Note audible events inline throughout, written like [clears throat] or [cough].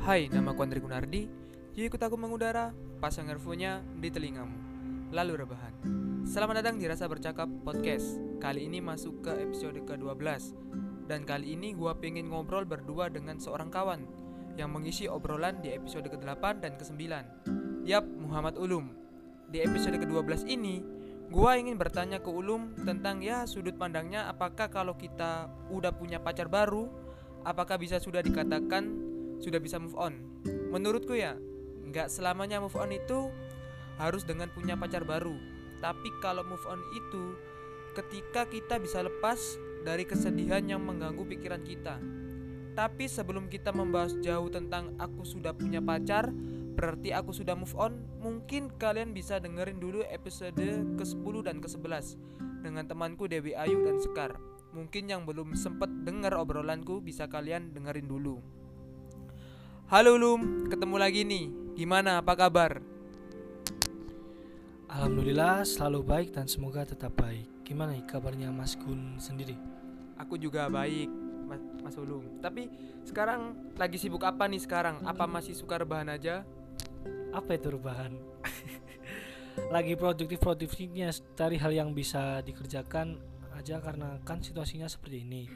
Hai, nama ku Andri Gunardi. Yuk ikut aku mengudara, pasang earphone-nya di telingamu. Lalu rebahan. Selamat datang di Rasa Bercakap Podcast. Kali ini masuk ke episode ke-12. Dan kali ini gua pengen ngobrol berdua dengan seorang kawan yang mengisi obrolan di episode ke-8 dan ke-9. Yap, Muhammad Ulum. Di episode ke-12 ini, gua ingin bertanya ke Ulum tentang ya sudut pandangnya apakah kalau kita udah punya pacar baru, apakah bisa sudah dikatakan sudah bisa move on? Menurutku ya, nggak selamanya move on itu harus dengan punya pacar baru. Tapi kalau move on itu ketika kita bisa lepas dari kesedihan yang mengganggu pikiran kita. Tapi sebelum kita membahas jauh tentang aku sudah punya pacar, berarti aku sudah move on, mungkin kalian bisa dengerin dulu episode ke-10 dan ke-11 dengan temanku Dewi Ayu dan Sekar. Mungkin yang belum sempet denger obrolanku bisa kalian dengerin dulu. Halo Lum, ketemu lagi nih. Gimana, apa kabar? Alhamdulillah selalu baik dan semoga tetap baik. Gimana nih kabarnya Mas Gun sendiri? Aku juga baik, Mas, Mas Ulum. Tapi sekarang lagi sibuk apa nih sekarang? Apa masih suka rebahan aja? Apa itu rebahan? [laughs] Lagi produktif-produktifnya cari hal yang bisa dikerjakan aja karena kan situasinya seperti ini.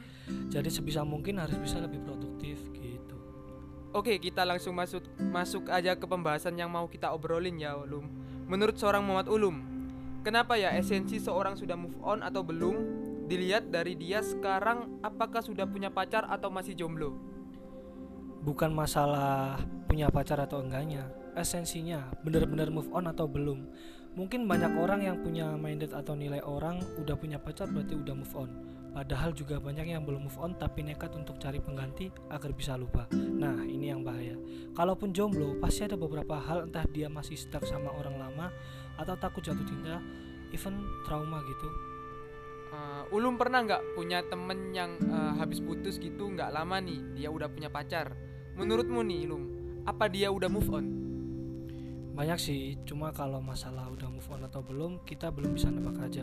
Jadi sebisa mungkin harus bisa lebih produktif gitu. Oke, kita langsung masuk masuk aja ke pembahasan yang mau kita obrolin ya, Ulum. Menurut seorang Muhammad Ulum, kenapa ya esensi seorang sudah move on atau belum dilihat dari dia sekarang apakah sudah punya pacar atau masih jomblo? Bukan masalah punya pacar atau enggaknya, esensinya benar-benar move on atau belum. Mungkin banyak orang yang punya minded atau nilai orang udah punya pacar berarti udah move on. Padahal juga banyak yang belum move on tapi nekat untuk cari pengganti agar bisa lupa. Nah, ini yang bahaya. Kalaupun jomblo, pasti ada beberapa hal entah dia masih stuck sama orang lama atau takut jatuh cinta, even trauma gitu. Uh, Ulum pernah nggak punya temen yang uh, habis putus gitu nggak lama nih dia udah punya pacar? Menurutmu nih Ulum, apa dia udah move on? Banyak sih, cuma kalau masalah udah move on atau belum, kita belum bisa nebak aja.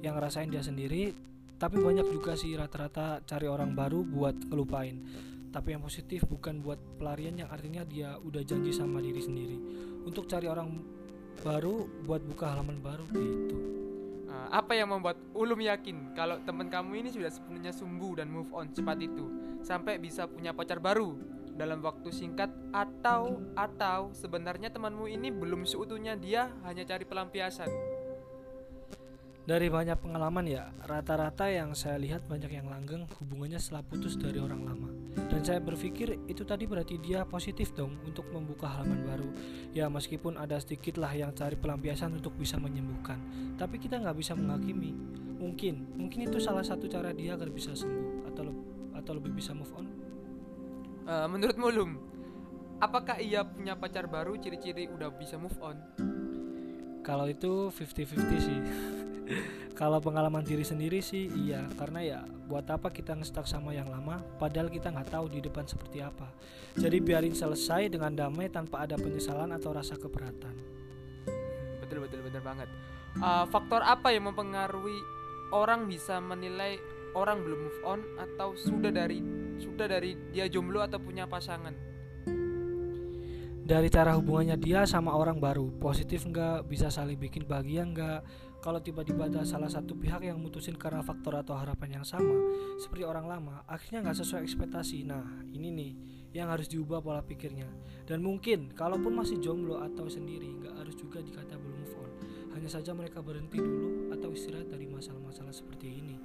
Yang ngerasain dia sendiri, tapi banyak juga sih rata-rata cari orang baru buat ngelupain. Tapi yang positif bukan buat pelarian yang artinya dia udah janji sama diri sendiri. Untuk cari orang baru buat buka halaman baru gitu. Uh, apa yang membuat Ulum yakin kalau teman kamu ini sudah sepenuhnya sumbu dan move on cepat itu sampai bisa punya pacar baru dalam waktu singkat atau atau sebenarnya temanmu ini belum seutuhnya dia hanya cari pelampiasan? Dari banyak pengalaman ya, rata-rata yang saya lihat banyak yang langgeng hubungannya setelah putus dari orang lama. Dan saya berpikir itu tadi berarti dia positif dong untuk membuka halaman baru. Ya meskipun ada sedikit lah yang cari pelampiasan untuk bisa menyembuhkan. Tapi kita nggak bisa menghakimi. Mungkin, mungkin itu salah satu cara dia agar bisa sembuh atau atau lebih bisa move on. Uh, menurutmu Lum, apakah ia punya pacar baru ciri-ciri udah bisa move on? Kalau itu 50-50 sih. [laughs] Kalau pengalaman diri sendiri sih iya karena ya buat apa kita ngestak sama yang lama padahal kita nggak tahu di depan seperti apa. Jadi biarin selesai dengan damai tanpa ada penyesalan atau rasa keberatan. Betul betul betul banget. Uh, faktor apa yang mempengaruhi orang bisa menilai orang belum move on atau sudah dari sudah dari dia jomblo atau punya pasangan? Dari cara hubungannya dia sama orang baru, positif nggak, bisa saling bikin bahagia nggak, kalau tiba-tiba ada salah satu pihak yang mutusin karena faktor atau harapan yang sama seperti orang lama akhirnya nggak sesuai ekspektasi. Nah ini nih yang harus diubah pola pikirnya. Dan mungkin kalaupun masih jomblo atau sendiri nggak harus juga dikata belum move on. Hanya saja mereka berhenti dulu atau istirahat dari masalah-masalah seperti ini.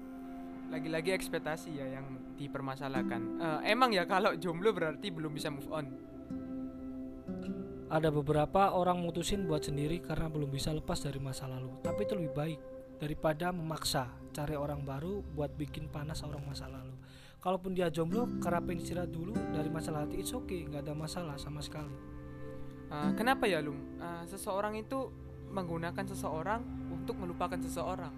Lagi-lagi ekspektasi ya yang dipermasalahkan. Uh, emang ya kalau jomblo berarti belum bisa move on ada beberapa orang mutusin buat sendiri karena belum bisa lepas dari masa lalu. Tapi itu lebih baik daripada memaksa cari orang baru buat bikin panas orang masa lalu. Kalaupun dia jomblo kerapin istirahat dulu. Dari masalah hati it's okay. Nggak ada masalah sama sekali. Uh, kenapa ya Lum? Uh, seseorang itu menggunakan seseorang untuk melupakan seseorang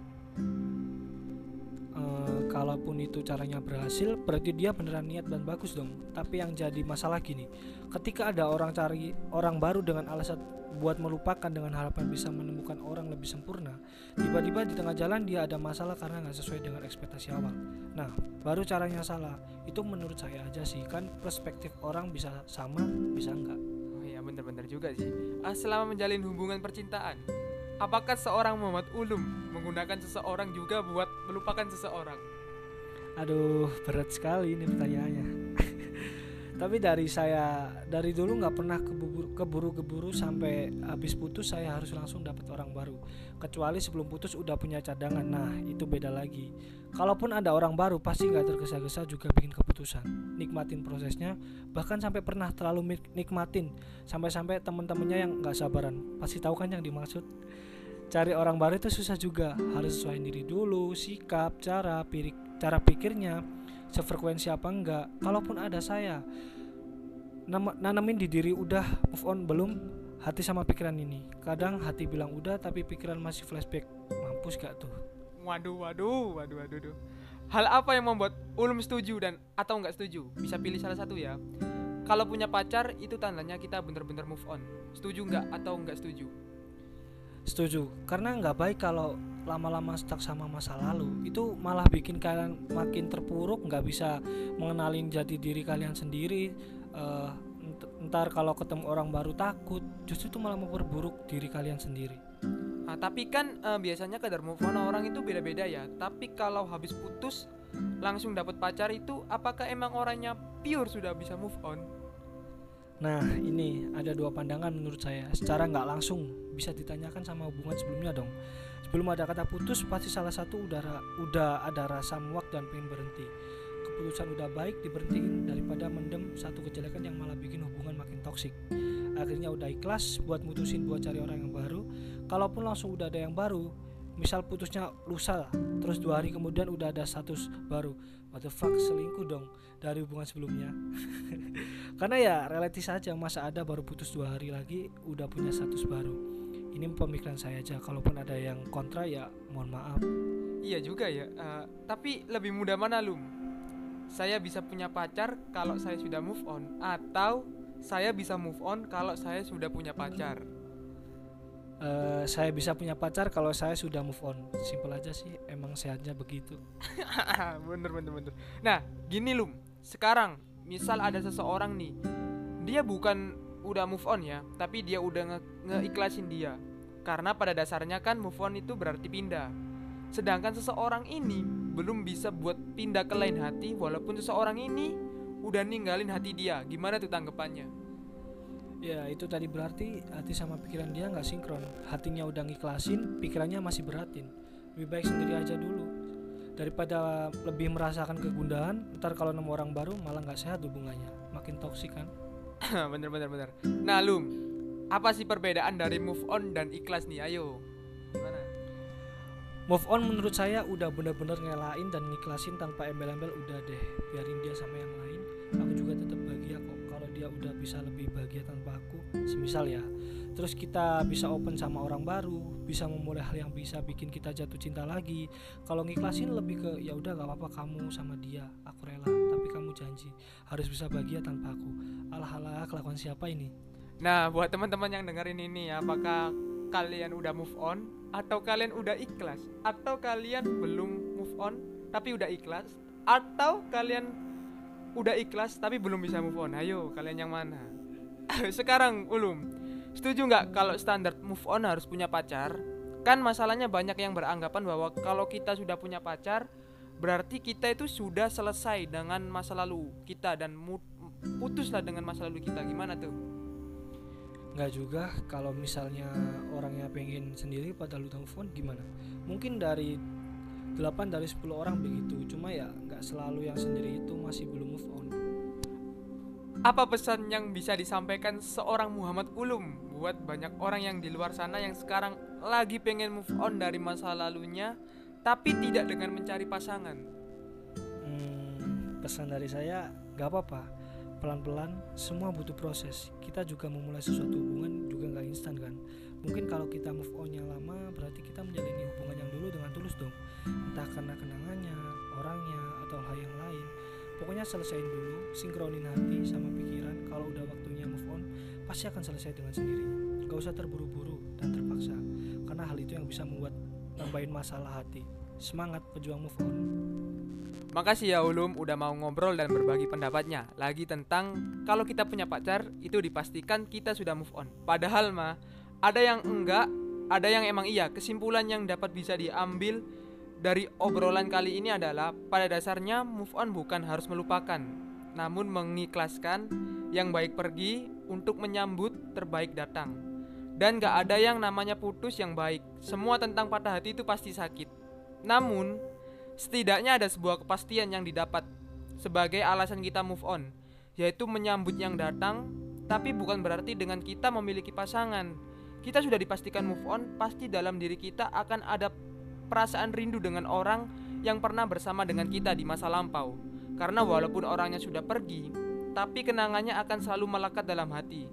Uh, kalaupun itu caranya berhasil berarti dia beneran niat dan bagus dong. Tapi yang jadi masalah gini ketika ada orang cari orang baru dengan alasan buat melupakan dengan harapan bisa menemukan orang lebih sempurna tiba-tiba di tengah jalan dia ada masalah karena nggak sesuai dengan ekspektasi awal. Nah baru caranya salah. Itu menurut saya aja sih kan perspektif orang bisa sama bisa enggak Oh iya bener-bener juga sih. Ah, Selama menjalin hubungan percintaan Apakah seorang Muhammad Ulum menggunakan seseorang juga buat melupakan seseorang? Aduh, berat sekali ini pertanyaannya. [laughs] Tapi dari saya dari dulu nggak pernah keburu- keburu-keburu sampai habis putus saya harus langsung dapat orang baru. Kecuali sebelum putus udah punya cadangan. Nah, itu beda lagi. Kalaupun ada orang baru pasti nggak tergesa-gesa juga bikin keputusan. Nikmatin prosesnya, bahkan sampai pernah terlalu nikmatin sampai-sampai temen-temennya yang nggak sabaran. Pasti tahu kan yang dimaksud. Cari orang baru itu susah juga. Harus sesuaiin diri dulu, sikap, cara, pirik, cara pikirnya, sefrekuensi apa enggak. Kalaupun ada saya nanamin di diri udah move on belum hati sama pikiran ini. Kadang hati bilang udah tapi pikiran masih flashback. Mampus gak tuh? Waduh, waduh, waduh, waduh, waduh. Hal apa yang membuat Ulum setuju dan atau nggak setuju? Bisa pilih salah satu ya. Kalau punya pacar itu tandanya kita bener-bener move on. Setuju nggak atau nggak setuju? Setuju. Karena nggak baik kalau lama-lama stuck sama masa lalu. Itu malah bikin kalian makin terpuruk, nggak bisa mengenalin jati diri kalian sendiri. Ent- ntar kalau ketemu orang baru takut, justru itu malah memperburuk diri kalian sendiri. Nah, tapi kan eh, biasanya kadar move on orang itu beda-beda ya. Tapi kalau habis putus langsung dapat pacar itu apakah emang orangnya pure sudah bisa move on? Nah, ini ada dua pandangan menurut saya. Secara nggak langsung bisa ditanyakan sama hubungan sebelumnya dong. Sebelum ada kata putus, pasti salah satu udah ra- udah ada rasa muak dan pengen berhenti. Keputusan udah baik diberhentiin daripada mendem satu kejelekan yang malah bikin hubungan makin toksik. Akhirnya udah ikhlas buat mutusin buat cari orang yang baru. Kalaupun langsung udah ada yang baru, misal putusnya lusa, terus dua hari kemudian udah ada status baru. What the fuck selingkuh dong dari hubungan sebelumnya. [laughs] Karena ya relatif saja masa ada baru putus dua hari lagi udah punya status baru. Ini pemikiran saya aja. Kalaupun ada yang kontra ya mohon maaf. Iya juga ya. eh, tapi lebih mudah mana Lum? Saya bisa punya pacar kalau saya sudah move on atau saya bisa move on kalau saya sudah punya pacar. Eh, saya bisa punya pacar kalau saya sudah move on. Simpel aja sih. Emang sehatnya begitu. [laughs] bener bener bener. Nah gini Lum. Sekarang misal ada seseorang nih, dia bukan udah move on ya, tapi dia udah nge ngeikhlasin dia. Karena pada dasarnya kan move on itu berarti pindah. Sedangkan seseorang ini belum bisa buat pindah ke lain hati walaupun seseorang ini udah ninggalin hati dia. Gimana tuh tanggapannya? Ya itu tadi berarti hati sama pikiran dia nggak sinkron. Hatinya udah ngiklasin, pikirannya masih beratin. Lebih baik sendiri aja dulu. Daripada lebih merasakan kegundahan, ntar kalau nemu orang baru malah nggak sehat hubungannya, makin toksik kan. [clears throat] bener bener bener. Nah Lum, apa sih perbedaan dari move on dan ikhlas nih? Ayo. Move on menurut saya udah bener-bener ngelain dan ngiklasin tanpa embel-embel udah deh biarin dia sama yang lain. Aku juga tetap bahagia kok kalau dia udah bisa lebih bahagia tanpa aku. Semisal ya. Terus kita bisa open sama orang baru, bisa memulai hal yang bisa bikin kita jatuh cinta lagi. Kalau ngiklasin lebih ke ya udah gak apa-apa kamu sama dia, aku rela. Tapi kamu janji harus bisa bahagia tanpa aku. Alah alah kelakuan siapa ini? Nah, buat teman-teman yang dengerin ini, apakah kalian udah move on atau kalian udah ikhlas atau kalian belum move on tapi udah ikhlas atau kalian udah ikhlas tapi belum bisa move on? Ayo, kalian yang mana? [laughs] Sekarang Ulum, setuju nggak kalau standar move on harus punya pacar? Kan masalahnya banyak yang beranggapan bahwa kalau kita sudah punya pacar berarti kita itu sudah selesai dengan masa lalu kita dan putuslah dengan masa lalu kita. Gimana tuh? Nggak juga kalau misalnya orangnya pengen sendiri padahal udah move on gimana? Mungkin dari 8 dari 10 orang begitu. Cuma ya nggak selalu yang sendiri itu masih belum move on. Apa pesan yang bisa disampaikan seorang Muhammad Ulum buat banyak orang yang di luar sana yang sekarang lagi pengen move on dari masa lalunya tapi tidak dengan mencari pasangan? Hmm, pesan dari saya nggak apa-apa. Pelan-pelan semua butuh proses. Kita juga memulai sesuatu hubungan juga nggak instan kan. Mungkin kalau kita move on yang lama berarti kita menjalani hubungan yang dulu dengan tulus dong. Entah karena kenangannya, orangnya atau hal yang lain. Pokoknya selesaiin dulu, sinkronin hati sama pikiran. Kalau udah waktunya move on, pasti akan selesai dengan sendirinya. Gak usah terburu-buru dan terpaksa karena hal itu yang bisa membuat nambahin masalah hati semangat pejuang move on Makasih ya Ulum udah mau ngobrol dan berbagi pendapatnya lagi tentang kalau kita punya pacar itu dipastikan kita sudah move on. Padahal mah ada yang enggak, ada yang emang iya. Kesimpulan yang dapat bisa diambil dari obrolan kali ini adalah pada dasarnya move on bukan harus melupakan, namun mengikhlaskan yang baik pergi untuk menyambut terbaik datang. Dan gak ada yang namanya putus yang baik. Semua tentang patah hati itu pasti sakit. Namun, setidaknya ada sebuah kepastian yang didapat sebagai alasan kita move on, yaitu menyambut yang datang, tapi bukan berarti dengan kita memiliki pasangan. Kita sudah dipastikan move on, pasti dalam diri kita akan ada perasaan rindu dengan orang yang pernah bersama dengan kita di masa lampau. Karena walaupun orangnya sudah pergi, tapi kenangannya akan selalu melekat dalam hati.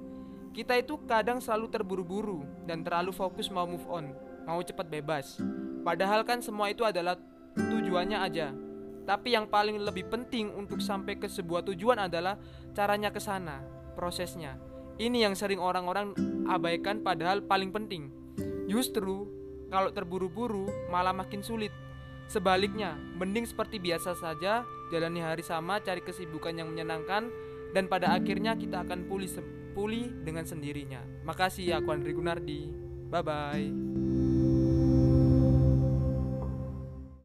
Kita itu kadang selalu terburu-buru dan terlalu fokus mau move on, mau cepat bebas. Padahal kan semua itu adalah tujuannya aja. Tapi yang paling lebih penting untuk sampai ke sebuah tujuan adalah caranya ke sana, prosesnya. Ini yang sering orang-orang abaikan padahal paling penting. Justru kalau terburu-buru malah makin sulit. Sebaliknya, mending seperti biasa saja, jalani hari sama, cari kesibukan yang menyenangkan, dan pada akhirnya kita akan pulih pulih dengan sendirinya. Makasih ya, aku Gunardi. Bye bye.